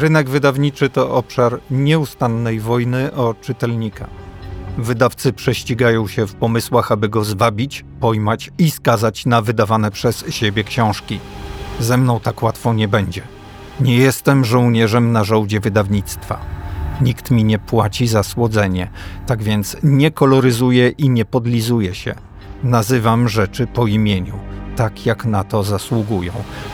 Rynek wydawniczy to obszar nieustannej wojny o czytelnika. Wydawcy prześcigają się w pomysłach, aby go zwabić, pojmać i skazać na wydawane przez siebie książki. Ze mną tak łatwo nie będzie. Nie jestem żołnierzem na żołdzie wydawnictwa. Nikt mi nie płaci za słodzenie, tak więc nie koloryzuję i nie podlizuję się. Nazywam rzeczy po imieniu, tak jak na to zasługują.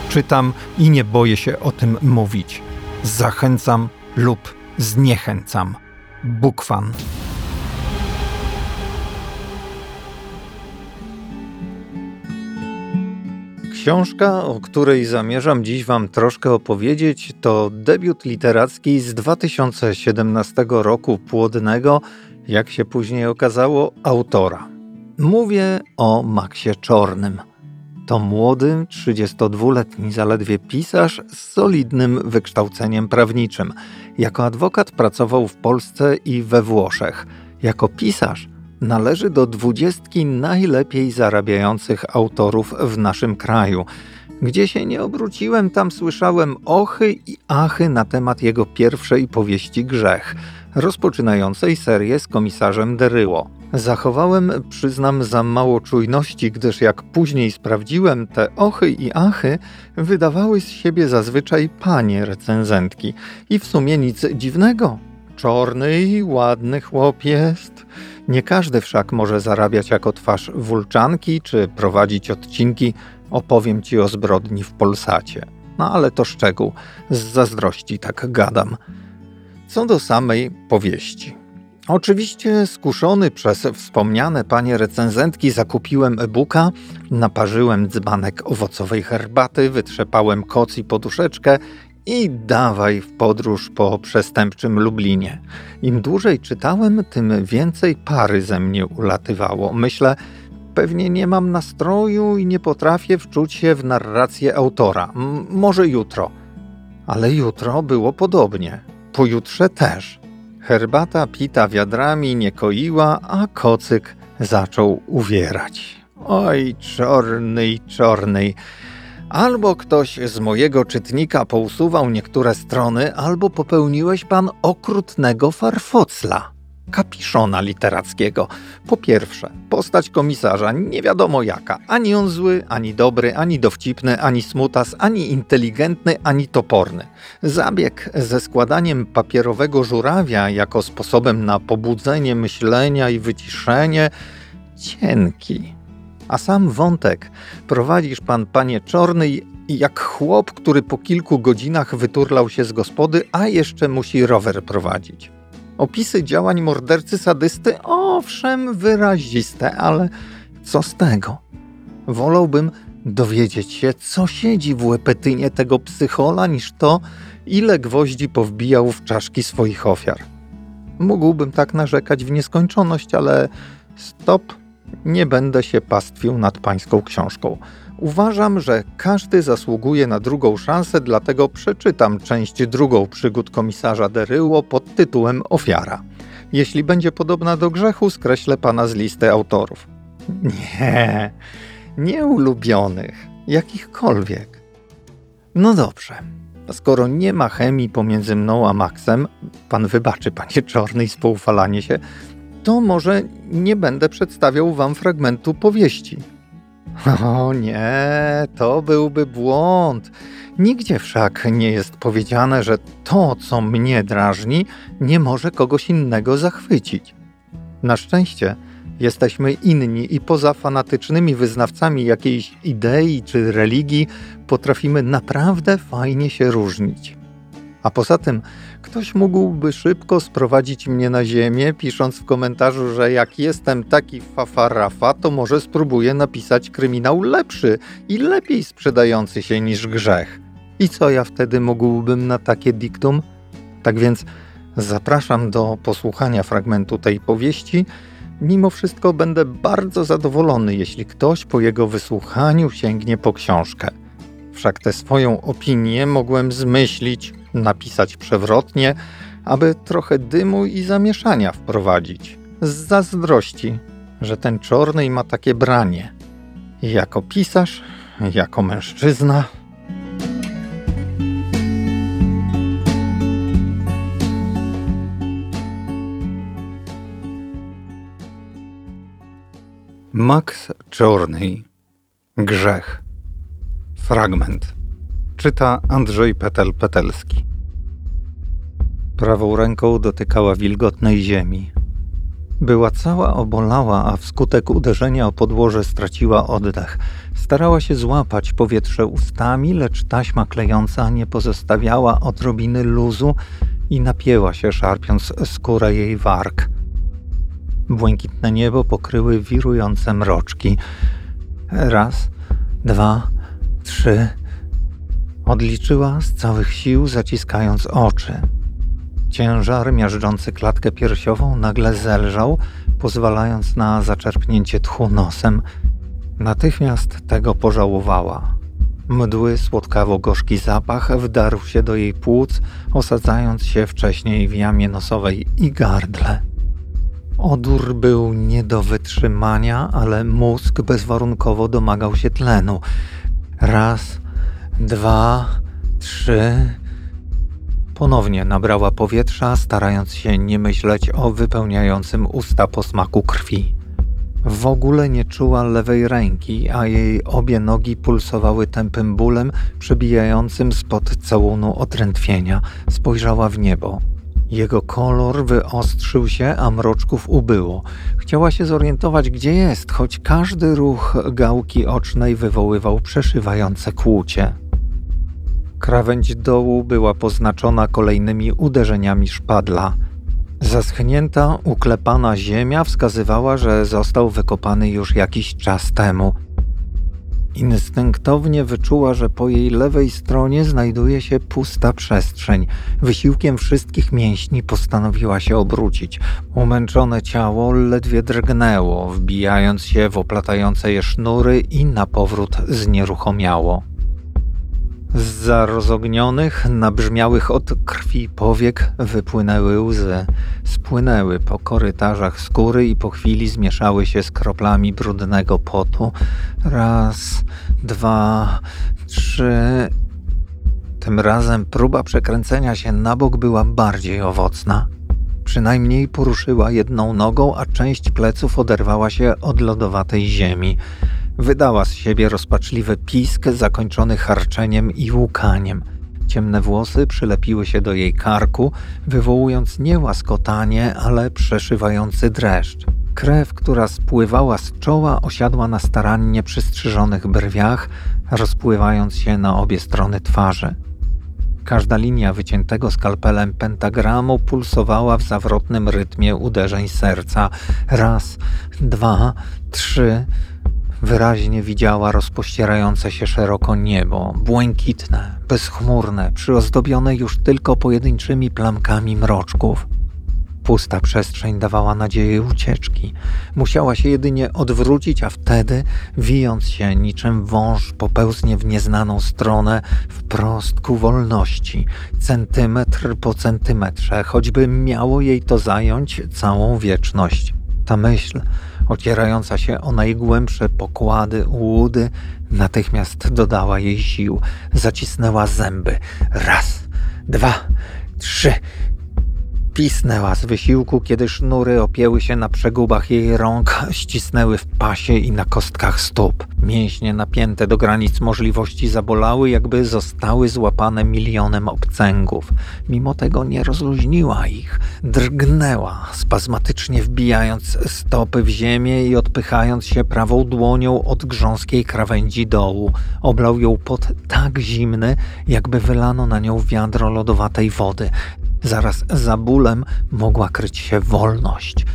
Czytam i nie boję się o tym mówić. Zachęcam lub zniechęcam. Bukwan. Książka, o której zamierzam dziś Wam troszkę opowiedzieć, to debiut literacki z 2017 roku płodnego, jak się później okazało, autora. Mówię o Maxie Czornym. To młody, 32-letni zaledwie pisarz z solidnym wykształceniem prawniczym. Jako adwokat pracował w Polsce i we Włoszech. Jako pisarz należy do dwudziestki najlepiej zarabiających autorów w naszym kraju. Gdzie się nie obróciłem, tam słyszałem ochy i achy na temat jego pierwszej powieści Grzech, rozpoczynającej serię z komisarzem Deryło. Zachowałem, przyznam, za mało czujności, gdyż jak później sprawdziłem, te ochy i achy wydawały z siebie zazwyczaj panie recenzentki. I w sumie nic dziwnego. Czorny i ładny chłop jest. Nie każdy wszak może zarabiać jako twarz wulczanki czy prowadzić odcinki Opowiem ci o zbrodni w Polsacie. No ale to szczegół, z zazdrości tak gadam. Co do samej powieści. Oczywiście skuszony przez wspomniane panie recenzentki zakupiłem e-booka, naparzyłem dzbanek owocowej herbaty, wytrzepałem koc i poduszeczkę i dawaj w podróż po przestępczym Lublinie. Im dłużej czytałem, tym więcej pary ze mnie ulatywało. Myślę, pewnie nie mam nastroju i nie potrafię wczuć się w narrację autora. M może jutro. Ale jutro było podobnie. Pojutrze też. Herbata pita wiadrami nie koiła, a kocyk zaczął uwierać. Oj, czorny, czorny. Albo ktoś z mojego czytnika pousuwał niektóre strony, albo popełniłeś pan okrutnego farfocla, kapiszona literackiego. Po pierwsze, postać komisarza nie wiadomo jaka. Ani on zły, ani dobry, ani dowcipny, ani smutas, ani inteligentny, ani toporny. Zabieg ze składaniem papierowego żurawia jako sposobem na pobudzenie myślenia i wyciszenie cienki a sam wątek prowadzisz pan, panie Czorny, jak chłop, który po kilku godzinach wyturlał się z gospody, a jeszcze musi rower prowadzić. Opisy działań mordercy sadysty, owszem, wyraziste, ale co z tego? Wolałbym dowiedzieć się, co siedzi w łepetynie tego psychola, niż to, ile gwoździ powbijał w czaszki swoich ofiar. Mógłbym tak narzekać w nieskończoność, ale stop nie będę się pastwił nad pańską książką. Uważam, że każdy zasługuje na drugą szansę, dlatego przeczytam część drugą przygód komisarza Deryło pod tytułem Ofiara. Jeśli będzie podobna do grzechu, skreślę pana z listy autorów. Nie, nie ulubionych, jakichkolwiek. No dobrze. Skoro nie ma chemii pomiędzy mną a Maxem, pan wybaczy, panie Czorny, i spoufalanie się, to może nie będę przedstawiał wam fragmentu powieści. O nie, to byłby błąd. Nigdzie wszak nie jest powiedziane, że to, co mnie drażni, nie może kogoś innego zachwycić. Na szczęście jesteśmy inni i poza fanatycznymi wyznawcami jakiejś idei czy religii potrafimy naprawdę fajnie się różnić. A poza tym Ktoś mógłby szybko sprowadzić mnie na ziemię, pisząc w komentarzu, że jak jestem taki fafarafa, to może spróbuję napisać kryminał lepszy i lepiej sprzedający się niż grzech. I co ja wtedy mógłbym na takie diktum? Tak więc zapraszam do posłuchania fragmentu tej powieści. Mimo wszystko będę bardzo zadowolony, jeśli ktoś po jego wysłuchaniu sięgnie po książkę. Wszak tę swoją opinię mogłem zmyślić, napisać przewrotnie, aby trochę dymu i zamieszania wprowadzić. Z zazdrości, że ten czorny ma takie branie. Jako pisarz, jako mężczyzna. Max Czorny. Grzech. Fragment. Czyta Andrzej Petel-Petelski. Prawą ręką dotykała wilgotnej ziemi. Była cała obolała, a wskutek uderzenia o podłoże straciła oddech. Starała się złapać powietrze ustami, lecz taśma klejąca nie pozostawiała odrobiny luzu i napięła się, szarpiąc skórę jej warg. Błękitne niebo pokryły wirujące mroczki. Raz, dwa, trzy. Odliczyła z całych sił, zaciskając oczy. Ciężar miażdżący klatkę piersiową nagle zelżał, pozwalając na zaczerpnięcie tchu nosem. Natychmiast tego pożałowała. Mdły słodkawo-gorzki zapach wdarł się do jej płuc, osadzając się wcześniej w jamie nosowej i gardle. Odór był nie do wytrzymania, ale mózg bezwarunkowo domagał się tlenu. Raz, dwa, trzy. Ponownie nabrała powietrza, starając się nie myśleć o wypełniającym usta posmaku krwi. W ogóle nie czuła lewej ręki, a jej obie nogi pulsowały tępym bólem przebijającym spod całunu odrętwienia. Spojrzała w niebo. Jego kolor wyostrzył się, a mroczków ubyło. Chciała się zorientować, gdzie jest, choć każdy ruch gałki ocznej wywoływał przeszywające kłucie. Krawędź dołu była poznaczona kolejnymi uderzeniami szpadla. Zaschnięta, uklepana ziemia wskazywała, że został wykopany już jakiś czas temu – Instynktownie wyczuła, że po jej lewej stronie znajduje się pusta przestrzeń. Wysiłkiem wszystkich mięśni postanowiła się obrócić. Umęczone ciało ledwie drgnęło, wbijając się w oplatające je sznury i na powrót znieruchomiało. Z rozognionych, nabrzmiałych od krwi powiek wypłynęły łzy. Spłynęły po korytarzach skóry i po chwili zmieszały się z kroplami brudnego potu. Raz, dwa, trzy. Tym razem próba przekręcenia się na bok była bardziej owocna. Przynajmniej poruszyła jedną nogą, a część pleców oderwała się od lodowatej ziemi. Wydała z siebie rozpaczliwy pisk zakończony harczeniem i łukaniem. Ciemne włosy przylepiły się do jej karku, wywołując nie łaskotanie, ale przeszywający dreszcz. Krew, która spływała z czoła, osiadła na starannie przystrzyżonych brwiach, rozpływając się na obie strony twarzy. Każda linia wyciętego skalpelem pentagramu pulsowała w zawrotnym rytmie uderzeń serca. Raz, dwa, trzy. Wyraźnie widziała rozpościerające się szeroko niebo, błękitne, bezchmurne, przyozdobione już tylko pojedynczymi plamkami mroczków. Pusta przestrzeń dawała nadzieję ucieczki. Musiała się jedynie odwrócić, a wtedy, wijąc się niczym wąż, popełznie w nieznaną stronę, wprost ku wolności, centymetr po centymetrze, choćby miało jej to zająć całą wieczność. Ta myśl, ocierająca się o najgłębsze pokłady łudy, natychmiast dodała jej sił. Zacisnęła zęby. Raz, dwa, trzy. Pisnęła z wysiłku, kiedy sznury opięły się na przegubach jej rąk, ścisnęły w pasie i na kostkach stóp. Mięśnie napięte do granic możliwości zabolały, jakby zostały złapane milionem obcęgów. Mimo tego nie rozluźniła ich. Drgnęła, spazmatycznie wbijając stopy w ziemię i odpychając się prawą dłonią od grząskiej krawędzi dołu. Oblał ją pot tak zimny, jakby wylano na nią wiadro lodowatej wody. Zaraz za bólem mogła kryć się wolność.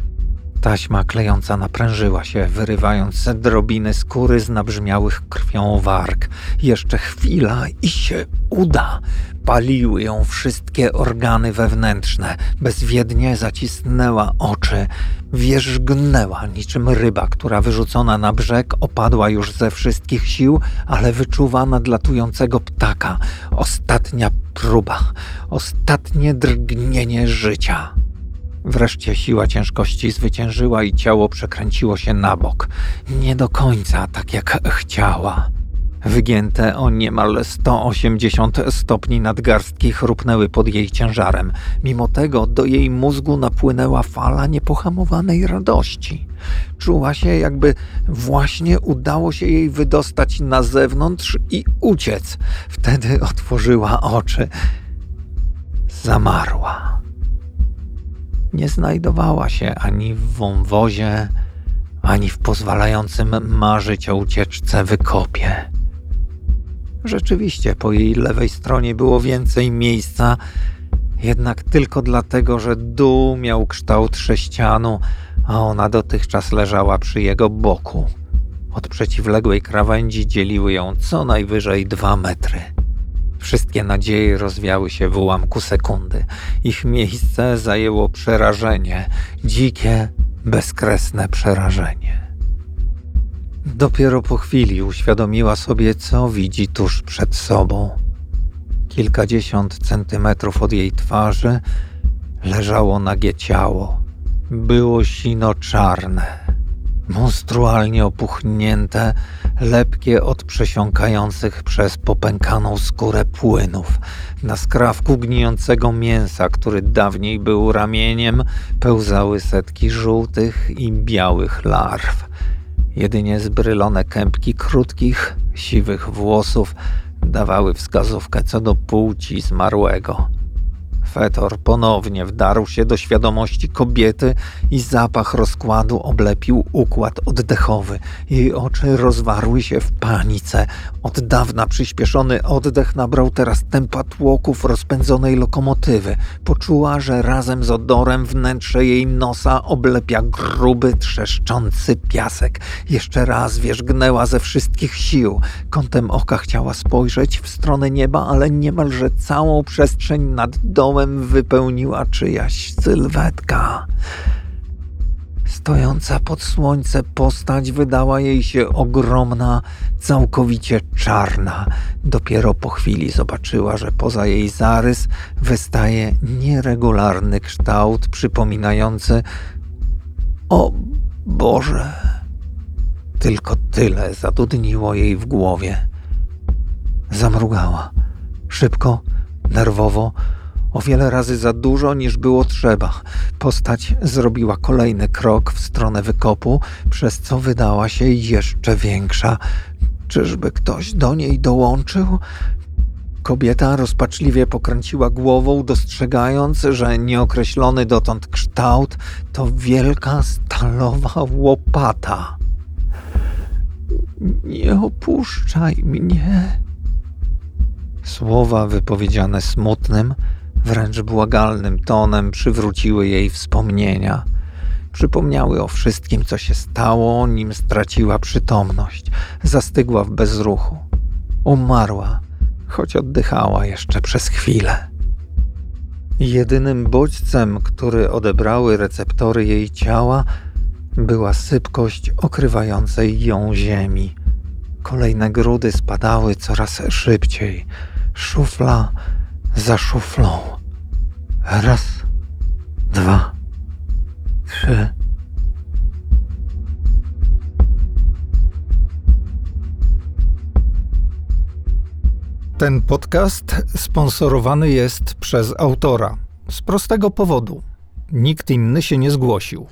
Taśma klejąca naprężyła się, wyrywając drobiny skóry z nabrzmiałych krwią warg. Jeszcze chwila i się uda. Paliły ją wszystkie organy wewnętrzne. Bezwiednie zacisnęła oczy. Wierzgnęła niczym ryba, która wyrzucona na brzeg opadła już ze wszystkich sił, ale wyczuwa nadlatującego ptaka. Ostatnia próba, ostatnie drgnienie życia. Wreszcie siła ciężkości zwyciężyła i ciało przekręciło się na bok. Nie do końca tak jak chciała. wygięte o niemal 180 stopni nadgarstki chrupnęły pod jej ciężarem. Mimo tego do jej mózgu napłynęła fala niepohamowanej radości. Czuła się, jakby właśnie udało się jej wydostać na zewnątrz i uciec. Wtedy otworzyła oczy. Zamarła. Nie znajdowała się ani w wąwozie, ani w pozwalającym marzyć o ucieczce wykopie. Rzeczywiście po jej lewej stronie było więcej miejsca, jednak tylko dlatego, że dół miał kształt sześcianu, a ona dotychczas leżała przy jego boku. Od przeciwległej krawędzi dzieliły ją co najwyżej dwa metry. Wszystkie nadzieje rozwiały się w ułamku sekundy. Ich miejsce zajęło przerażenie, dzikie, bezkresne przerażenie. Dopiero po chwili uświadomiła sobie, co widzi tuż przed sobą. Kilkadziesiąt centymetrów od jej twarzy leżało nagie ciało. Było sino czarne, monstrualnie opuchnięte, lepkie od przesiąkających przez popękaną skórę płynów. Na skrawku gnijącego mięsa, który dawniej był ramieniem, pełzały setki żółtych i białych larw. Jedynie zbrylone kępki krótkich, siwych włosów dawały wskazówkę co do płci zmarłego. Fetor ponownie wdarł się do świadomości kobiety i zapach rozkładu oblepił układ oddechowy. Jej oczy rozwarły się w panice. Od dawna przyspieszony oddech nabrał teraz tempa tłoków rozpędzonej lokomotywy. Poczuła, że razem z odorem wnętrze jej nosa oblepia gruby, trzeszczący piasek. Jeszcze raz wierzgnęła ze wszystkich sił. Kątem oka chciała spojrzeć w stronę nieba, ale niemalże całą przestrzeń nad domem wypełniła czyjaś sylwetka. Stojąca pod słońce postać wydała jej się ogromna, całkowicie czarna. Dopiero po chwili zobaczyła, że poza jej zarys wystaje nieregularny kształt przypominający o Boże. Tylko tyle zadudniło jej w głowie. Zamrugała. Szybko, nerwowo, o wiele razy za dużo niż było trzeba. Postać zrobiła kolejny krok w stronę wykopu, przez co wydała się jeszcze większa. Czyżby ktoś do niej dołączył? Kobieta rozpaczliwie pokręciła głową, dostrzegając, że nieokreślony dotąd kształt to wielka stalowa łopata. Nie opuszczaj mnie. Słowa wypowiedziane smutnym, wręcz błagalnym tonem przywróciły jej wspomnienia. Przypomniały o wszystkim, co się stało, nim straciła przytomność. Zastygła w bezruchu. Umarła, choć oddychała jeszcze przez chwilę. Jedynym bodźcem, który odebrały receptory jej ciała, była sypkość okrywającej ją ziemi. Kolejne grudy spadały coraz szybciej. Szufla za szuflą. Raz, dwa, trzy. Ten podcast sponsorowany jest przez autora. Z prostego powodu. Nikt inny się nie zgłosił.